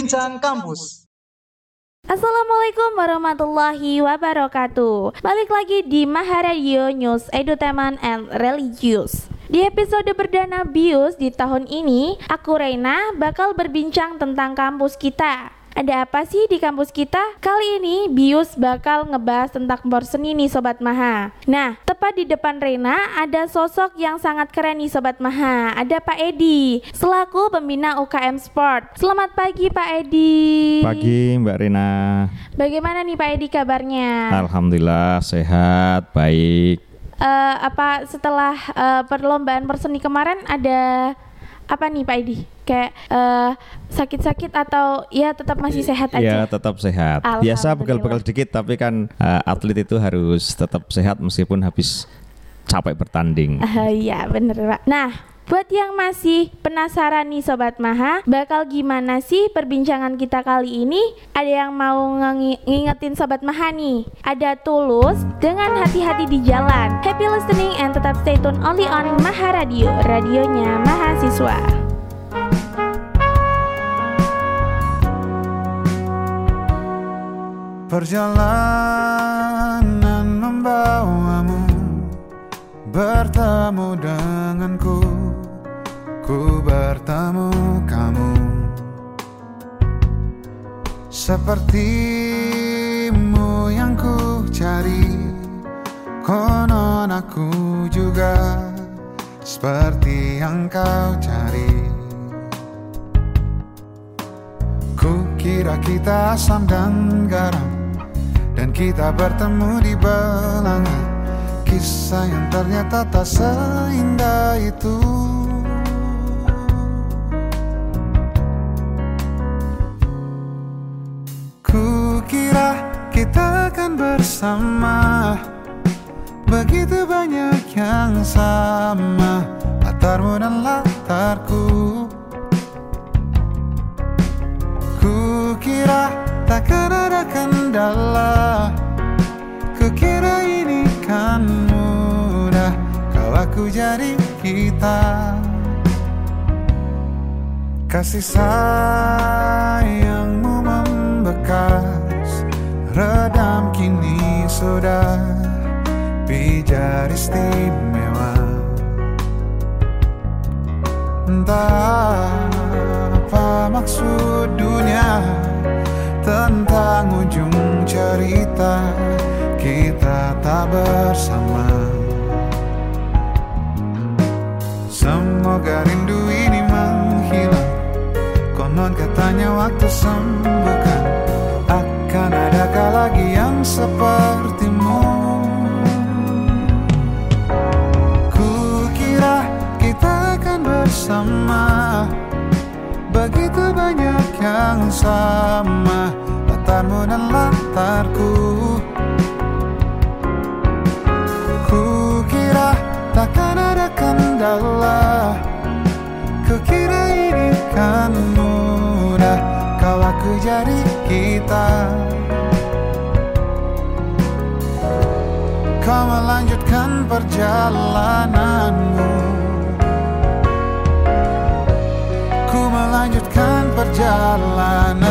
Bincang Kampus. Assalamualaikum warahmatullahi wabarakatuh Balik lagi di Maharadio News Edutainment and Religious di episode perdana BIUS di tahun ini, aku Reina bakal berbincang tentang kampus kita. Ada apa sih di kampus kita? Kali ini Bius bakal ngebahas tentang porseni nih Sobat Maha. Nah, tepat di depan Rena ada sosok yang sangat keren nih Sobat Maha. Ada Pak Edi, selaku pembina UKM Sport. Selamat pagi Pak Edi. Pagi Mbak Rena. Bagaimana nih Pak Edi kabarnya? Alhamdulillah sehat, baik. Uh, apa setelah uh, perlombaan perseni kemarin ada apa nih Pak Edi? Kayak uh, sakit-sakit atau ya tetap masih sehat aja? Ya tetap sehat. Biasa bekal-bekal dikit tapi kan uh, atlet itu harus tetap sehat meskipun habis capek bertanding. Uh, iya bener Pak. Nah Buat yang masih penasaran nih Sobat Maha, bakal gimana sih perbincangan kita kali ini? Ada yang mau ngingetin Sobat Maha nih? Ada Tulus dengan hati-hati di jalan. Happy listening and tetap stay tune only on Maha Radio, radionya mahasiswa. Perjalanan membawamu bertemu denganku ku bertemu kamu. Sepertimu yang ku cari Konon aku juga Seperti yang kau cari. Ku kira kita asam dan garam Dan kita bertemu di belanga. Kisah yang ternyata tak seindah itu bersama Begitu banyak yang sama Latarmu dan latarku. Ku kira takkan ada kendala Ku kira ini kan mudah Kau aku jadi kita. Kasih sayangmu membekas redam kini sudah pijar istimewa. Entah apa maksud dunia Tentang ujung cerita kita tak bersama. Semoga rindu ini menghilang. Konon katanya waktu adakah lagi yang sepertimu. Ku kira kita akan bersama. Begitu banyak yang sama. Latarmu dan latarku. Ku kira takkan ada kendala. Ku kira ini kan mudah. Kau aku jadi kita melanjutkan perjalananmu. Ku melanjutkan perjalanan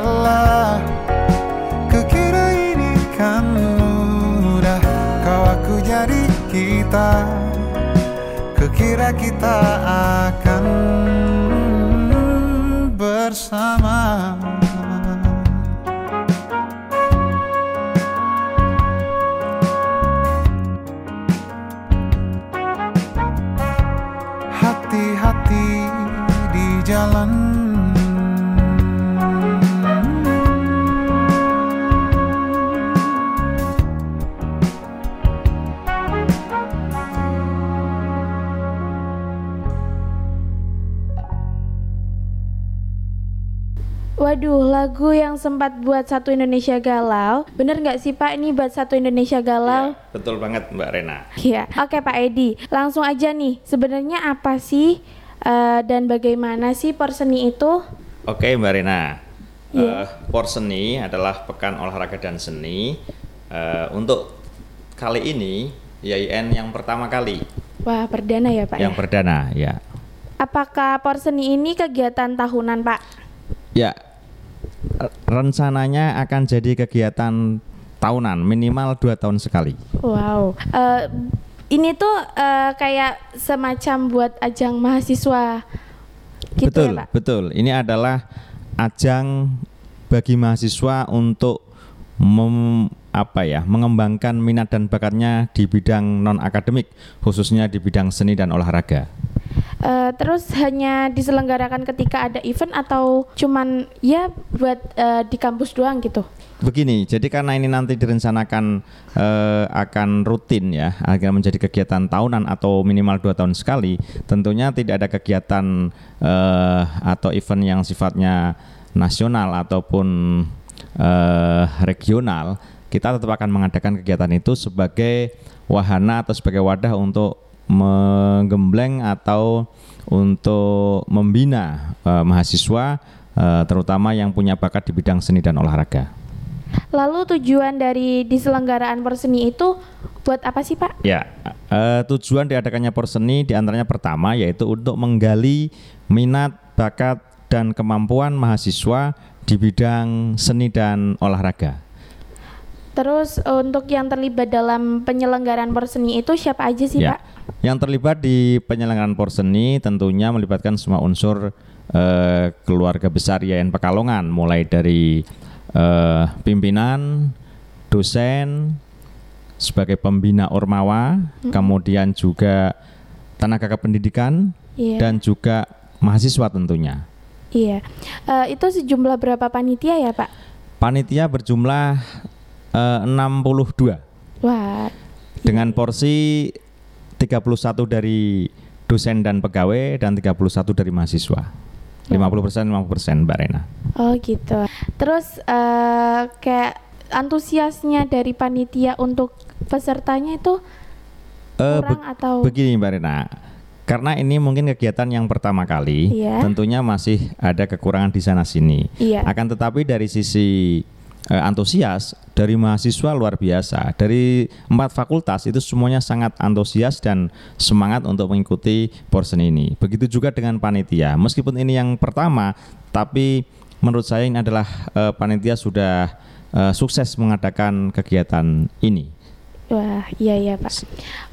kendala Kukira ini kan mudah Kau aku jadi kita. Kukira kita akan bersama Waduh, lagu yang sempat buat satu Indonesia galau. Bener nggak sih Pak ini buat satu Indonesia galau? Ya, betul banget Mbak Rena. Iya. Oke Pak Edi, langsung aja nih. Sebenarnya apa sih uh, dan bagaimana sih porseni itu? Oke Mbak Rena. Yeah. Uh, porseni adalah pekan olahraga dan seni. Uh, untuk kali ini YIN yang pertama kali. Wah, perdana ya Pak Yang ya? perdana, ya. Apakah porseni ini kegiatan tahunan Pak? Ya, rencananya akan jadi kegiatan tahunan minimal dua tahun sekali. Wow, uh, ini tuh uh, kayak semacam buat ajang mahasiswa. Gitu ya, betul, ya, Pak? betul. Ini adalah ajang bagi mahasiswa untuk mem, apa ya mengembangkan minat dan bakatnya di bidang non akademik khususnya di bidang seni dan olahraga. Uh, terus hanya diselenggarakan ketika ada event atau cuman ya buat uh, di kampus doang gitu? Begini, jadi karena ini nanti direncanakan uh, akan rutin ya, akan menjadi kegiatan tahunan atau minimal dua tahun sekali, tentunya tidak ada kegiatan uh, atau event yang sifatnya nasional ataupun uh, regional. Kita tetap akan mengadakan kegiatan itu sebagai wahana atau sebagai wadah untuk menggembleng atau untuk membina uh, mahasiswa uh, terutama yang punya bakat di bidang seni dan olahraga. Lalu tujuan dari diselenggaraan Porseni itu buat apa sih Pak? Ya, uh, tujuan diadakannya Porseni di antaranya pertama yaitu untuk menggali minat, bakat, dan kemampuan mahasiswa di bidang seni dan olahraga. Terus untuk yang terlibat dalam penyelenggaraan Porseni itu siapa aja sih ya. Pak? Yang terlibat di penyelenggaraan Porseni tentunya melibatkan semua unsur uh, keluarga besar YN Pekalongan mulai dari uh, pimpinan, dosen, sebagai pembina Ormawa, hmm. kemudian juga tenaga kependidikan yeah. dan juga mahasiswa tentunya. Iya, uh, itu sejumlah berapa panitia ya Pak? Panitia berjumlah uh, 62. Wah. Dengan porsi 31 dari dosen dan pegawai dan 31 dari mahasiswa. 50% 50% Mbak Rena. Oh gitu. Terus uh, kayak antusiasnya dari panitia untuk pesertanya itu uh, kurang be atau begini Mbak Rena. Karena ini mungkin kegiatan yang pertama kali, yeah. tentunya masih ada kekurangan di sana sini. Yeah. Akan tetapi dari sisi uh, antusias dari mahasiswa luar biasa. Dari empat fakultas itu semuanya sangat antusias dan semangat untuk mengikuti porsen ini. Begitu juga dengan panitia. Meskipun ini yang pertama tapi menurut saya ini adalah uh, panitia sudah uh, sukses mengadakan kegiatan ini Wah, iya iya Pak.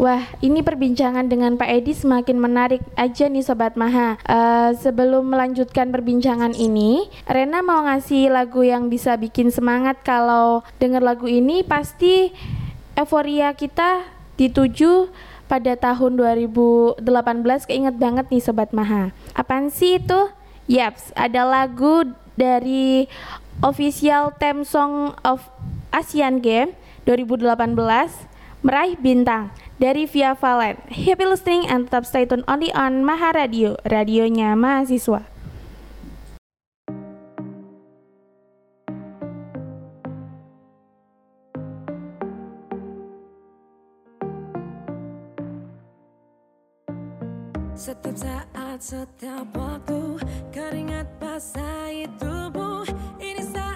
Wah, ini perbincangan dengan Pak Edi semakin menarik aja nih Sobat Maha. Uh, sebelum melanjutkan perbincangan ini, Rena mau ngasih lagu yang bisa bikin semangat kalau denger lagu ini pasti euforia kita dituju pada tahun 2018 keinget banget nih Sobat Maha. Apaan sih itu? Yaps, ada lagu dari official theme song of Asian Games 2018 meraih bintang dari Via Valen. Happy listening and tetap stay tune only on Maha Radio, radionya mahasiswa. Setiap saat, setiap waktu Keringat basahi tubuh Ini saat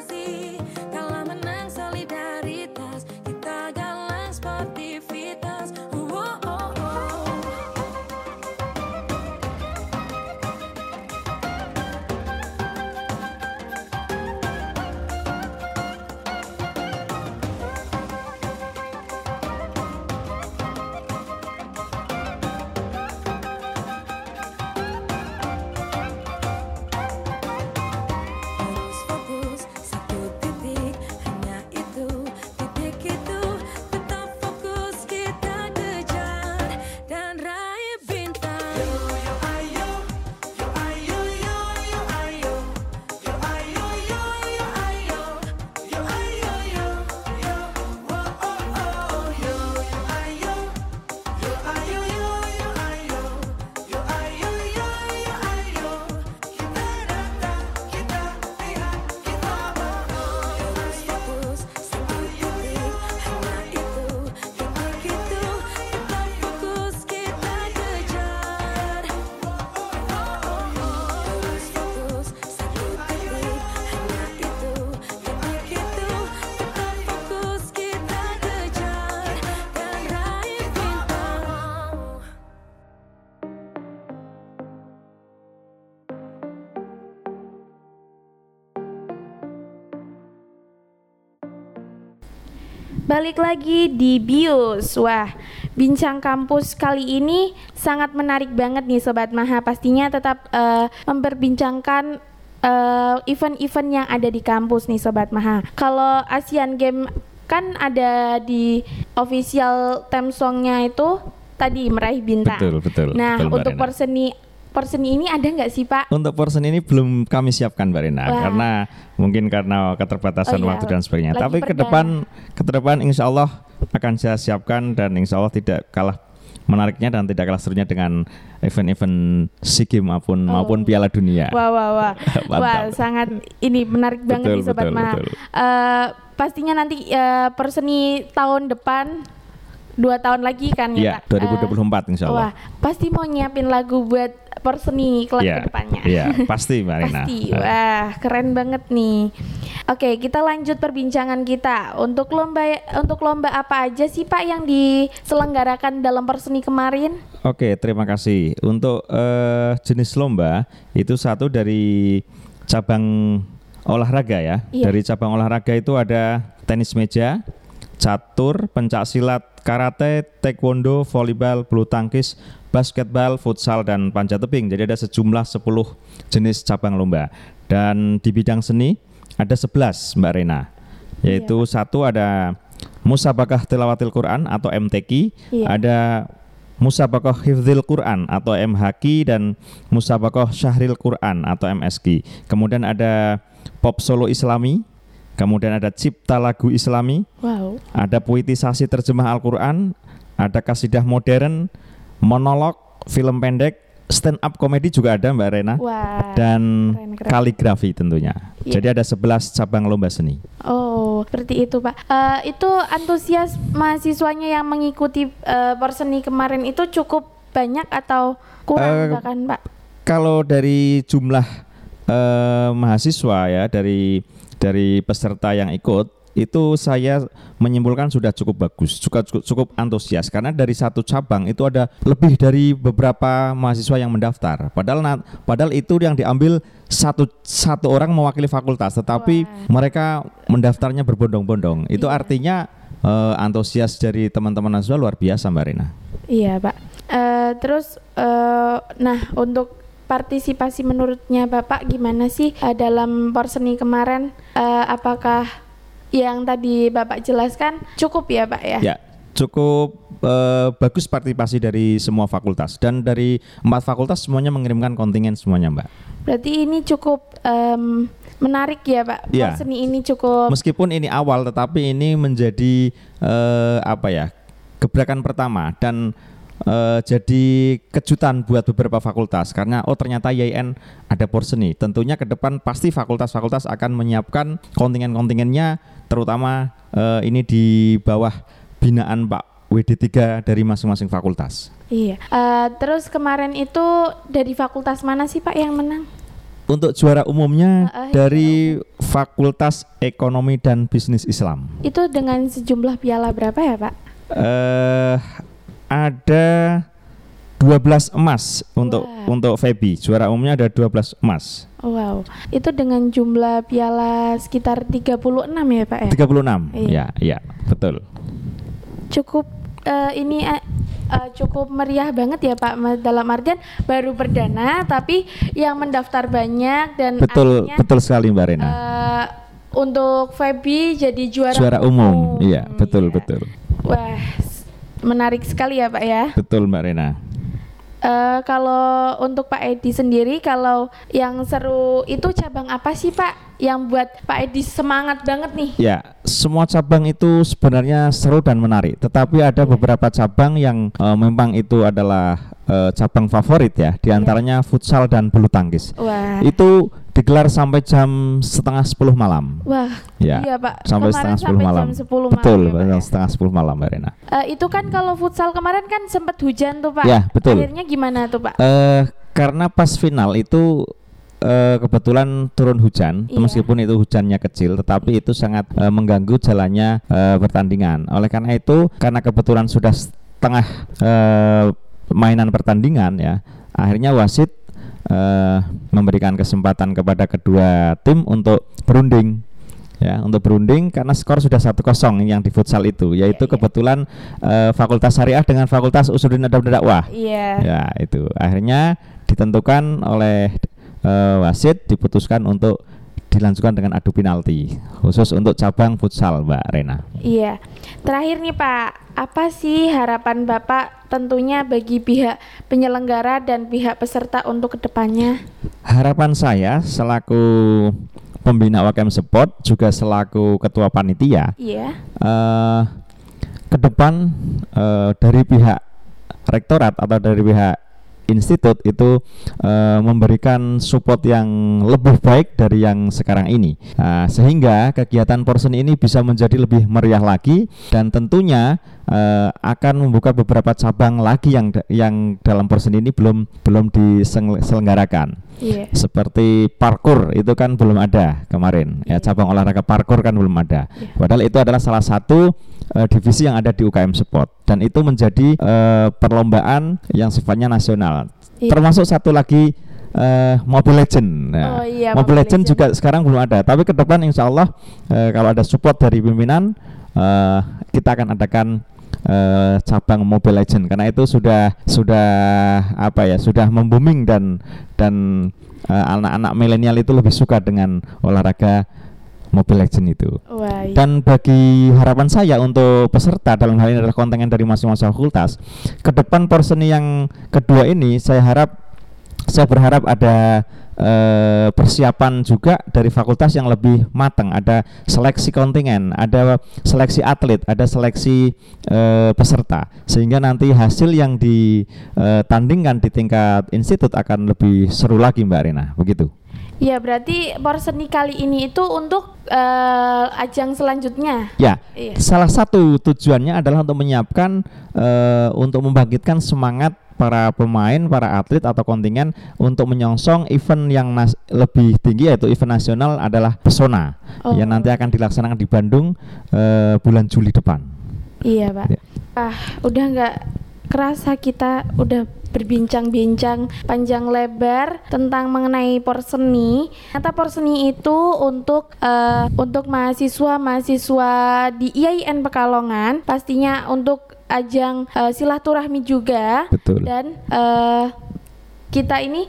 así. Balik lagi di Bius. Wah, bincang kampus kali ini sangat menarik banget nih Sobat Maha. Pastinya tetap uh, memperbincangkan eh, event-event uh, yang ada di kampus nih Sobat Maha. Kalau Asian Game kan ada di official theme songnya itu tadi meraih bintang. Betul, betul. Nah, betul, untuk perseni person ini ada nggak sih Pak? Untuk person ini belum kami siapkan Mbak Rina Wah. karena mungkin karena keterbatasan oh, iya. waktu dan sebagainya. Lagi Tapi ke depan ke depan Insya Allah akan saya siapkan dan Insya Allah tidak kalah menariknya dan tidak kalah serunya dengan event-event SEA Games maupun oh. maupun Piala Dunia. Wah wah wah. wah sangat ini menarik banget nih sobat betul, betul. Uh, pastinya nanti uh, perseni tahun depan dua tahun lagi kan ya, ya 2024 uh, insya Allah. Wah, pasti mau nyiapin lagu buat perseni kelak yeah, ke depannya. Iya, pasti Marina. pasti, wah keren banget nih. Oke, kita lanjut perbincangan kita. Untuk lomba untuk lomba apa aja sih Pak yang diselenggarakan dalam perseni kemarin? Oke, terima kasih. Untuk uh, jenis lomba itu satu dari cabang olahraga ya. Iya. Dari cabang olahraga itu ada tenis meja, catur, pencak silat, karate, taekwondo, volleyball, bulu tangkis, basketball, futsal dan panjat tebing. Jadi ada sejumlah 10 jenis cabang lomba. Dan di bidang seni ada 11 Mbak Rena. Yaitu iya. satu ada Musabakah Tilawatil Quran atau MTQ, iya. ada Musabakah Hifzil Quran atau MHQ dan Musabakah Syahril Quran atau MSQ. Kemudian ada Pop Solo Islami, kemudian ada cipta lagu islami, wow. Ada puitisasi terjemah Al-Quran, ada kasidah modern, monolog, film pendek, stand up komedi juga ada Mbak Rena Wah, dan keren, keren. kaligrafi tentunya. Yeah. Jadi ada 11 cabang lomba seni. Oh, seperti itu Pak. Uh, itu antusias mahasiswanya yang mengikuti uh, perseni kemarin itu cukup banyak atau kurang uh, bahkan Pak? Kalau dari jumlah uh, mahasiswa ya dari dari peserta yang ikut itu saya menyimpulkan sudah cukup bagus, juga cukup, cukup antusias karena dari satu cabang itu ada lebih dari beberapa mahasiswa yang mendaftar. Padahal padahal itu yang diambil satu satu orang mewakili fakultas, tetapi Wah. mereka mendaftarnya berbondong-bondong. Itu iya. artinya uh, antusias dari teman-teman mahasiswa luar biasa, Mbak Rina. Iya, Pak. Uh, terus uh, nah untuk partisipasi menurutnya Bapak gimana sih uh, dalam porseni kemarin? Uh, apakah yang tadi Bapak jelaskan cukup ya Pak ya? Ya, cukup uh, bagus partisipasi dari semua fakultas dan dari empat fakultas semuanya mengirimkan kontingen semuanya Mbak. Berarti ini cukup um, menarik ya Pak. Ya. Seni ini cukup. Meskipun ini awal, tetapi ini menjadi uh, apa ya gebrakan pertama dan uh, jadi kejutan buat beberapa fakultas karena oh ternyata YN ada porseni. Tentunya ke depan pasti fakultas-fakultas akan menyiapkan kontingen-kontingennya terutama uh, ini di bawah binaan Pak WD3 dari masing-masing fakultas. Iya. Uh, terus kemarin itu dari fakultas mana sih Pak yang menang? Untuk juara umumnya uh, uh, dari Fakultas Ekonomi dan Bisnis Islam. Itu dengan sejumlah piala berapa ya Pak? Uh, ada 12 emas untuk wow. untuk Feby. Juara umumnya ada 12 emas. Wow. Itu dengan jumlah piala sekitar 36 ya, Pak ya? 36. Iya, ya, ya, betul. Cukup uh, ini uh, uh, cukup meriah banget ya Pak dalam artian baru perdana tapi yang mendaftar banyak dan Betul, akhirnya, betul sekali Mbak Rena. Uh, untuk Feby jadi juara juara umum. umum. Iya, betul, iya. betul. Wah, menarik sekali ya Pak ya. Betul Mbak Rena. Uh, kalau untuk Pak Edi sendiri, kalau yang seru itu cabang apa sih Pak? Yang buat Pak Edi semangat banget nih? Ya, semua cabang itu sebenarnya seru dan menarik. Tetapi ada beberapa cabang yang uh, memang itu adalah uh, cabang favorit ya. Di antaranya yeah. futsal dan bulu tangkis. Wah. Itu digelar sampai jam setengah sepuluh malam. Wah, ya, iya pak. Sampai setengah sepuluh malam. Jam 10 betul, malam, ya, setengah sepuluh malam, Mbak Rena. Uh, itu kan kalau futsal kemarin kan sempat hujan tuh pak. Ya, betul. Akhirnya gimana tuh pak? Uh, karena pas final itu uh, kebetulan turun hujan, iya. meskipun itu hujannya kecil, tetapi itu sangat uh, mengganggu jalannya uh, pertandingan. Oleh karena itu, karena kebetulan sudah setengah uh, mainan pertandingan ya, akhirnya wasit uh, memberikan kesempatan kepada kedua tim untuk berunding ya untuk berunding karena skor sudah satu kosong yang di futsal itu yaitu Iya, iya. kebetulan eh, Fakultas Syariah dengan Fakultas Usuluddin Adab dan Dakwah. Iya. Ya, itu. Akhirnya ditentukan oleh eh, wasit diputuskan untuk dilanjutkan dengan adu penalti khusus untuk cabang futsal, Mbak Rena. Iya. Terakhir nih Pak, apa sih harapan Bapak tentunya bagi pihak penyelenggara dan pihak peserta untuk ke depannya? Harapan saya selaku pembina UKM Sport juga selaku ketua panitia Iya. eh ke depan eh, dari pihak rektorat atau dari pihak institut itu eh, memberikan support yang lebih baik dari yang sekarang ini Nah, sehingga kegiatan porsen ini bisa menjadi lebih meriah lagi dan tentunya eh, akan membuka beberapa cabang lagi yang yang dalam porsen ini belum belum diselenggarakan Iya. seperti parkur itu kan belum ada kemarin ya Iya. cabang olahraga parkur kan belum ada Iya. padahal itu adalah salah satu eh, divisi yang ada di UKM Sport. Dan itu menjadi eh, perlombaan yang sifatnya nasional. Iya. termasuk satu lagi eh, Mobile Legend Oh Nah, iya, Mobile Mobile Legend Legend. juga sekarang belum ada. Tapi ke depan insya Allah eh, kalau ada support dari pimpinan eh, kita akan adakan eh, cabang Mobile Legend karena itu sudah sudah apa ya sudah membuming dan dan anak-anak milenial itu lebih suka dengan olahraga Mobile Legend itu. Wah, iya. Dan bagi harapan saya untuk peserta dalam hal ini adalah kontingen dari masing-masing fakultas, ke depan porsen yang kedua ini saya harap saya berharap ada eh, persiapan juga dari fakultas yang lebih matang, ada seleksi kontingen, ada seleksi atlet, ada seleksi eh, peserta, sehingga nanti hasil yang ditandingkan di tingkat institut akan lebih seru lagi Mbak Rina, begitu. Ya, berarti porseni kali ini itu untuk eh, ajang selanjutnya. Ya, Iya. salah satu tujuannya adalah untuk menyiapkan eh, untuk membangkitkan semangat para pemain, para atlet atau kontingen untuk menyongsong event yang nas- lebih tinggi yaitu event nasional adalah Pesona Oh. yang nanti akan dilaksanakan di Bandung eh, bulan Juli depan. Iya, Pak. Iya. Ah, udah nggak kerasa kita udah berbincang-bincang panjang lebar tentang mengenai porseni. Ternyata porseni itu untuk eh, untuk mahasiswa-mahasiswa di IAIN Pekalongan, pastinya untuk ajang eh, silaturahmi juga Betul. dan eh, kita ini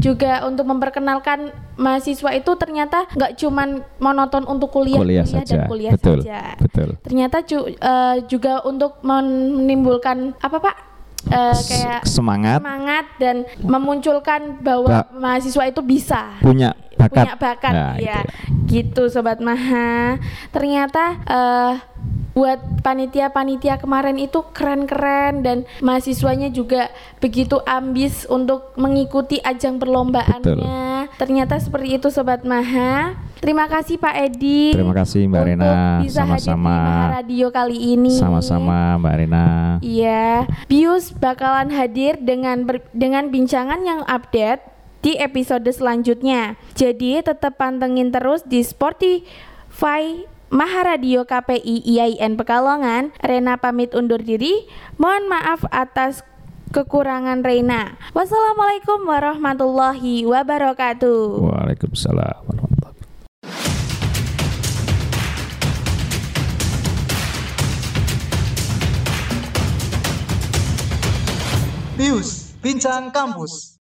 juga untuk memperkenalkan mahasiswa itu ternyata nggak cuman monoton untuk kuliah, Kuliah dan saja. kuliah Betul. saja Betul. ternyata ju- eh, juga untuk menimbulkan apa pak Eh, S- kayak semangat semangat dan memunculkan bahwa Ba- mahasiswa itu bisa punya bakat. punya bakat Nah, ya itu. gitu sobat maha ternyata eh, buat panitia-panitia kemarin itu keren-keren dan mahasiswanya juga begitu ambis untuk mengikuti ajang perlombaannya ternyata seperti itu sobat maha terima kasih Pak Edi Terima kasih Mbak Rena, bisa hadir di sama-sama. Radio kali ini Sama-sama Mbak Rena. Iya, Bius bakalan hadir dengan ber- dengan bincangan yang update di episode selanjutnya. Jadi tetap pantengin terus di Spotify Maharadio KPI IAIN Pekalongan. Rena pamit undur diri. Mohon maaf atas kekurangan Rena. Wassalamualaikum warahmatullahi wabarakatuh. Waalaikumsalam warahmatullahi Pius, Bincang Kampus.